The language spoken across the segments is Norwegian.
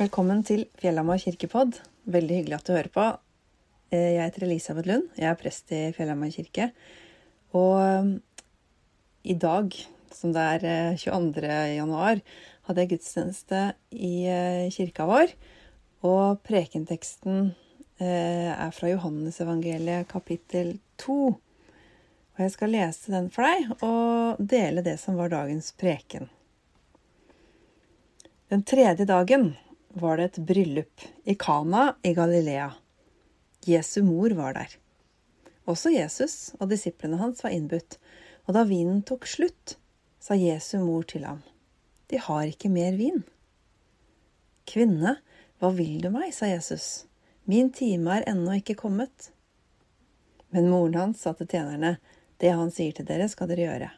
Velkommen til Fjellhamar kirkepodd. Veldig hyggelig at du hører på. Eh, jeg heter Elisabeth Lund. Jeg er prest i Fjellhamar kirke. Og eh, i dag, som det er 22. Eh, januar, hadde jeg gudstjeneste i kirka vår. Og prekenteksten er fra Johannesevangeliet kapittel 2. Og jeg skal lese den for deg og dele det som var dagens preken. Den tredje dagen var det et bryllup i Kana i Galilea. Jesu mor var der. Også Jesus og disiplene hans var innbudt, og da vinen tok slutt, sa Jesu mor til ham, De har ikke mer vin. Kvinne, hva vil du meg, sa Jesus, min time er ennå ikke kommet. Men moren hans sa til tjenerne, Det han sier til dere, skal dere gjøre.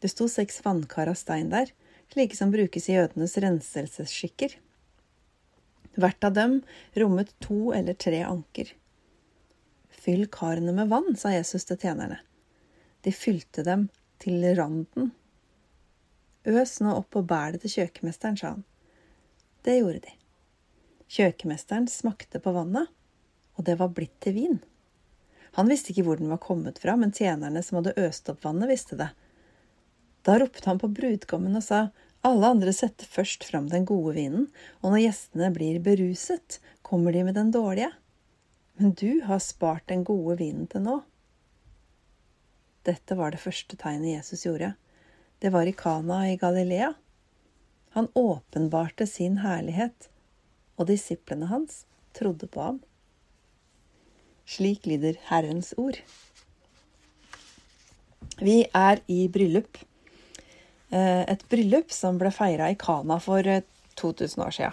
Det sto seks vannkar av stein der, slike som brukes i jødenes renselsesskikker. Hvert av dem rommet to eller tre anker. Fyll karene med vann, sa Jesus til tjenerne. De fylte dem til randen. Øs nå opp og bær det til kjøkkenmesteren, sa han. Det gjorde de. Kjøkkenmesteren smakte på vannet, og det var blitt til vin. Han visste ikke hvor den var kommet fra, men tjenerne som hadde øst opp vannet, visste det. Da ropte han på brudgommen og sa, alle andre setter først fram den gode vinen, og når gjestene blir beruset, kommer de med den dårlige. Men du har spart den gode vinen til nå. Dette var det første tegnet Jesus gjorde. Det var i Kana i Galilea. Han åpenbarte sin herlighet, og disiplene hans trodde på ham. Slik lyder Herrens ord. Vi er i bryllup. Eh, et bryllup som ble feira i Kana for 2000 eh, år sia.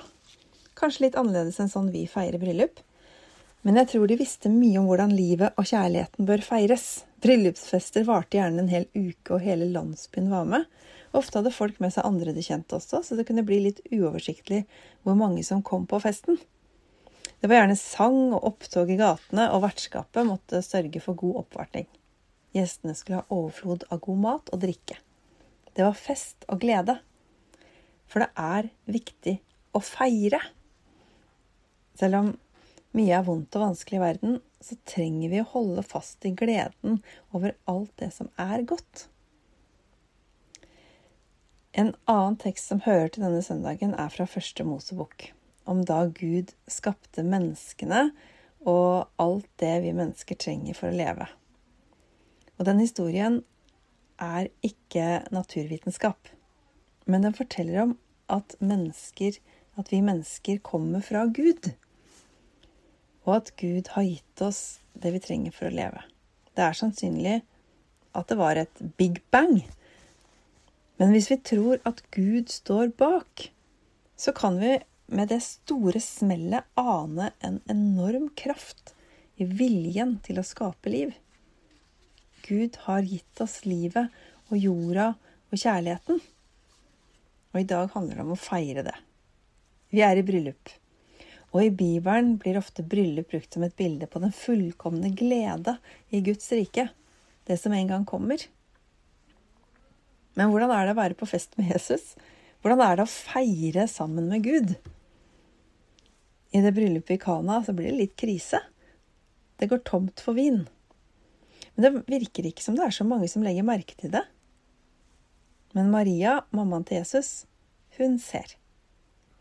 Kanskje litt annerledes enn sånn vi feirer bryllup. Men jeg tror de visste mye om hvordan livet og kjærligheten bør feires. Bryllupsfester varte gjerne en hel uke, og hele landsbyen var med. Ofte hadde folk med seg andre de kjente også, så det kunne bli litt uoversiktlig hvor mange som kom på festen. Det var gjerne sang og opptog i gatene, og vertskapet måtte sørge for god oppvartning. Gjestene skulle ha overflod av god mat og drikke. Det var fest og glede. For det er viktig å feire. Selv om mye er vondt og vanskelig i verden, så trenger vi å holde fast i gleden over alt det som er godt. En annen tekst som hører til denne søndagen, er fra første Mosebok, om da Gud skapte menneskene og alt det vi mennesker trenger for å leve. Og den historien er ikke naturvitenskap, men den forteller om at at vi mennesker kommer fra Gud, og at Gud har gitt oss det vi trenger for å leve. Det er sannsynlig at det var et big bang. Men hvis vi tror at Gud står bak, så kan vi med det store smellet ane en enorm kraft i viljen til å skape liv. Gud har gitt oss livet og jorda og kjærligheten. Og i dag handler det om å feire det. Vi er i bryllup. Og i Bibelen blir ofte bryllup brukt som et bilde på den fullkomne glede i Guds rike, det som en gang kommer. Men hvordan er det å være på fest med Jesus? Hvordan er det å feire sammen med Gud? I det bryllupet i Kana så blir det litt krise. Det går tomt for vin. Men det virker ikke som det er så mange som legger merke til det. Men Maria, mammaen til Jesus, hun ser.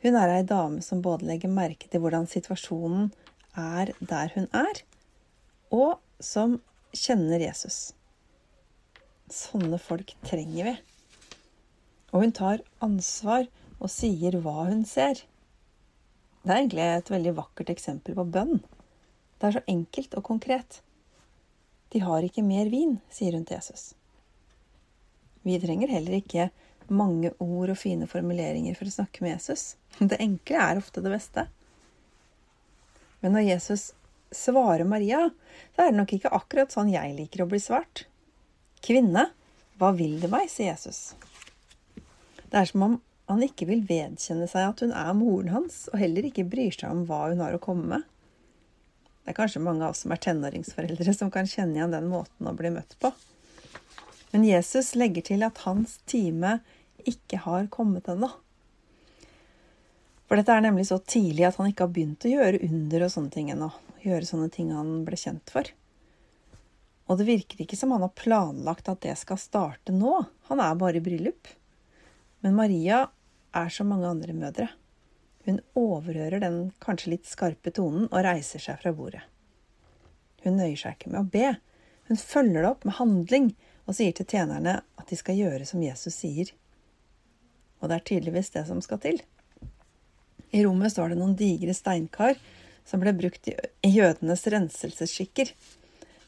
Hun er ei dame som både legger merke til hvordan situasjonen er der hun er, og som kjenner Jesus. Sånne folk trenger vi. Og hun tar ansvar og sier hva hun ser. Det er egentlig et veldig vakkert eksempel på bønn. Det er så enkelt og konkret. De har ikke mer vin, sier hun til Jesus. Vi trenger heller ikke mange ord og fine formuleringer for å snakke med Jesus. Det enkle er ofte det beste. Men når Jesus svarer Maria, så er det nok ikke akkurat sånn jeg liker å bli svart. Kvinne, hva vil du meg? sier Jesus. Det er som om han ikke vil vedkjenne seg at hun er moren hans, og heller ikke bryr seg om hva hun har å komme med. Det er kanskje mange av oss som er tenåringsforeldre, som kan kjenne igjen den måten å bli møtt på. Men Jesus legger til at hans time ikke har kommet ennå. For dette er nemlig så tidlig at han ikke har begynt å gjøre under og sånne ting ennå. Gjøre sånne ting han ble kjent for. Og det virker ikke som han har planlagt at det skal starte nå. Han er bare i bryllup. Men Maria er som mange andre mødre. Hun overhører den kanskje litt skarpe tonen og reiser seg fra bordet. Hun nøyer seg ikke med å be. Hun følger det opp med handling og sier til tjenerne at de skal gjøre som Jesus sier. Og det er tydeligvis det som skal til. I rommet står det noen digre steinkar som ble brukt i jødenes renselsesskikker.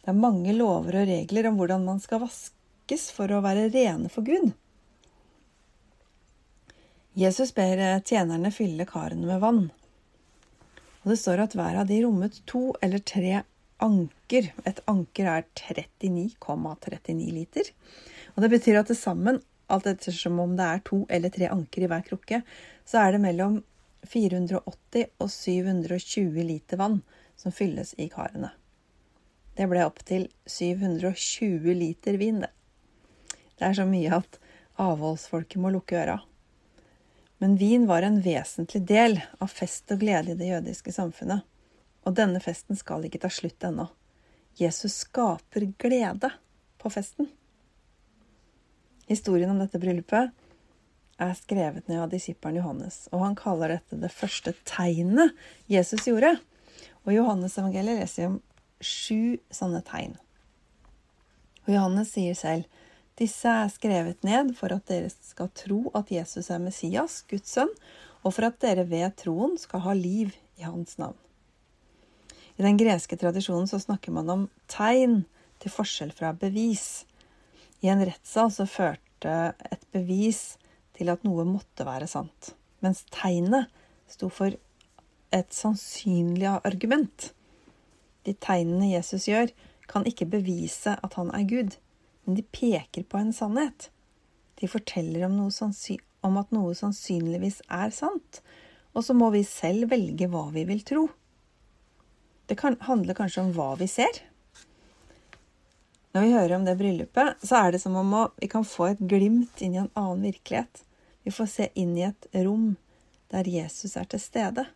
Det er mange lover og regler om hvordan man skal vaskes for å være rene for Gud. Jesus ber tjenerne fylle karene med vann. Og det står at hver av de rommet to eller tre anker. Et anker er 39,39 ,39 liter. Og det betyr at til sammen, alt ettersom om det er to eller tre anker i hver krukke, så er det mellom 480 og 720 liter vann som fylles i karene. Det ble opptil 720 liter vin, det. Det er så mye at avholdsfolket må lukke øra. Men vin var en vesentlig del av fest og glede i det jødiske samfunnet. Og denne festen skal ikke ta slutt ennå. Jesus skaper glede på festen. Historien om dette bryllupet er skrevet ned av disippelen Johannes, og han kaller dette det første tegnet Jesus gjorde. Og Johannes evangeliet leser om sju sånne tegn. Og Johannes sier selv disse er skrevet ned for at dere skal tro at Jesus er Messias, Guds sønn, og for at dere ved troen skal ha liv i hans navn. I den greske tradisjonen så snakker man om tegn til forskjell fra bevis. I en rettssal så førte et bevis til at noe måtte være sant, mens tegnet sto for et sannsynlig argument. De tegnene Jesus gjør, kan ikke bevise at han er Gud, men de peker på en sannhet. De forteller om, om at noe sannsynligvis er sant, og så må vi selv velge hva vi vil tro. Det kan, handler kanskje om hva vi ser. Når vi hører om det bryllupet, så er det som om vi kan få et glimt inn i en annen virkelighet. Vi får se inn i et rom der Jesus er til stede.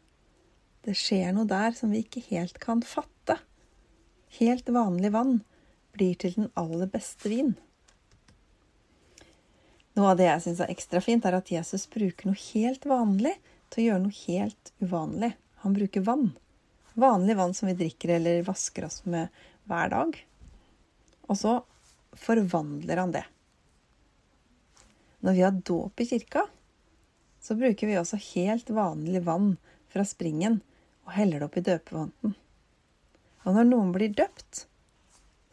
Det skjer noe der som vi ikke helt kan fatte. Helt vanlig vann blir til den aller beste vin. Noe av det jeg syns er ekstra fint, er at Jesus bruker noe helt vanlig til å gjøre noe helt uvanlig. Han bruker vann vanlig vann som vi drikker eller vasker oss med hver dag. Og så forvandler han det. Når vi har dåp i kirka, så bruker vi også helt vanlig vann fra springen og heller det opp i døpevanten. Og når noen blir døpt,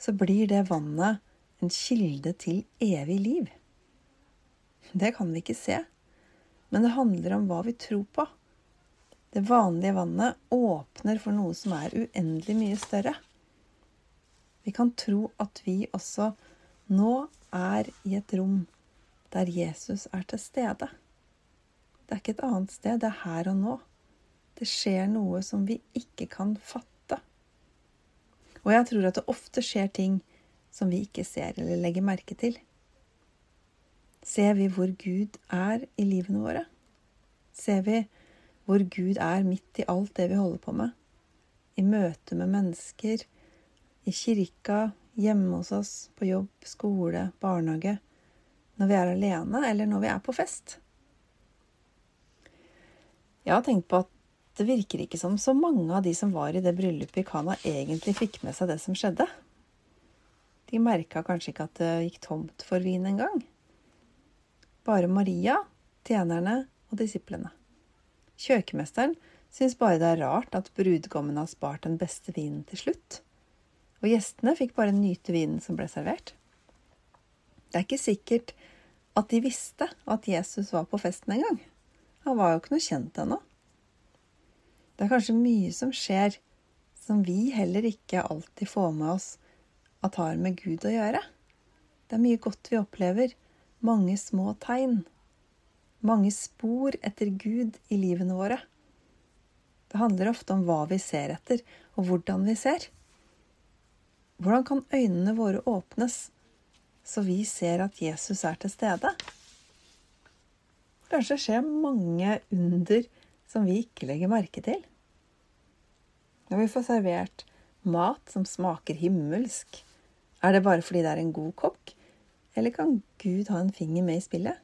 så blir det vannet en kilde til evig liv. Det kan vi ikke se, men det handler om hva vi tror på. Det vanlige vannet åpner for noe som er uendelig mye større. Vi kan tro at vi også nå er i et rom der Jesus er til stede. Det er ikke et annet sted, det er her og nå. Det skjer noe som vi ikke kan fatte. Og jeg tror at det ofte skjer ting som vi ikke ser eller legger merke til. Ser vi hvor Gud er i livene våre? Ser vi hvor Gud er midt i alt det vi holder på med. I møte med mennesker, i kirka, hjemme hos oss, på jobb, skole, barnehage. Når vi er alene, eller når vi er på fest. Jeg har tenkt på at det virker ikke som så mange av de som var i det bryllupet i Kana, egentlig fikk med seg det som skjedde. De merka kanskje ikke at det gikk tomt for vin engang. Bare Maria, tjenerne og disiplene. Kjøkkenmesteren syns bare det er rart at brudgommen har spart den beste vinen til slutt, og gjestene fikk bare nyte vinen som ble servert. Det er ikke sikkert at de visste at Jesus var på festen engang. Han var jo ikke noe kjent ennå. Det er kanskje mye som skjer som vi heller ikke alltid får med oss at har med Gud å gjøre. Det er mye godt vi opplever, mange små tegn mange spor etter Gud i livene våre. Det handler ofte om hva vi ser etter, og hvordan vi ser. Hvordan kan øynene våre åpnes, så vi ser at Jesus er til stede? Kanskje skjer mange under som vi ikke legger merke til? Når vi får servert mat som smaker himmelsk, er det bare fordi det er en god kokk, eller kan Gud ha en finger med i spillet?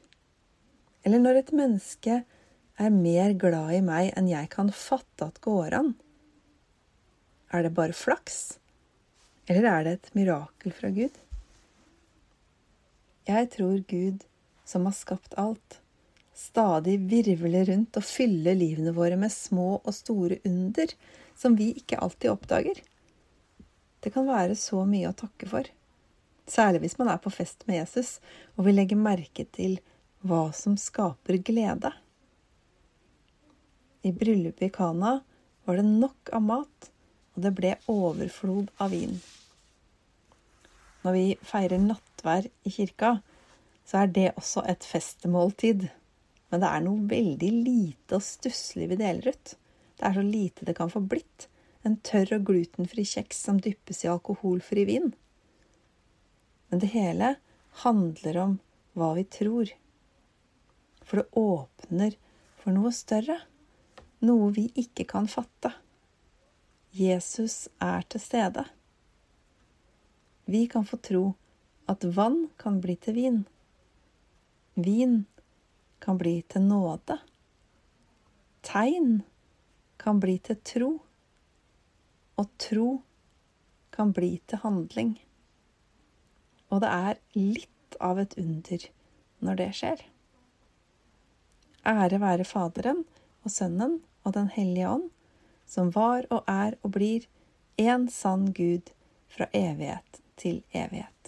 Eller når et menneske er mer glad i meg enn jeg kan fatte at går an, er det bare flaks, eller er det et mirakel fra Gud? Jeg tror Gud, som har skapt alt, stadig virvler rundt og fyller livene våre med små og store under som vi ikke alltid oppdager. Det kan være så mye å takke for, særlig hvis man er på fest med Jesus og vil legge merke til hva som skaper glede. I bryllupet i Kana var det nok av mat, og det ble overflod av vin. Når vi feirer nattvær i kirka, så er det også et festmåltid. Men det er noe veldig lite og stusslig vi deler ut. Det er så lite det kan få blitt. En tørr og glutenfri kjeks som dyppes i alkoholfri vin. Men det hele handler om hva vi tror. For det åpner for noe større. Noe vi ikke kan fatte. Jesus er til stede. Vi kan få tro at vann kan bli til vin. Vin kan bli til nåde. Tegn kan bli til tro. Og tro kan bli til handling. Og det er litt av et under når det skjer. Ære være Faderen og Sønnen og Den hellige ånd, som var og er og blir en sann Gud fra evighet til evighet.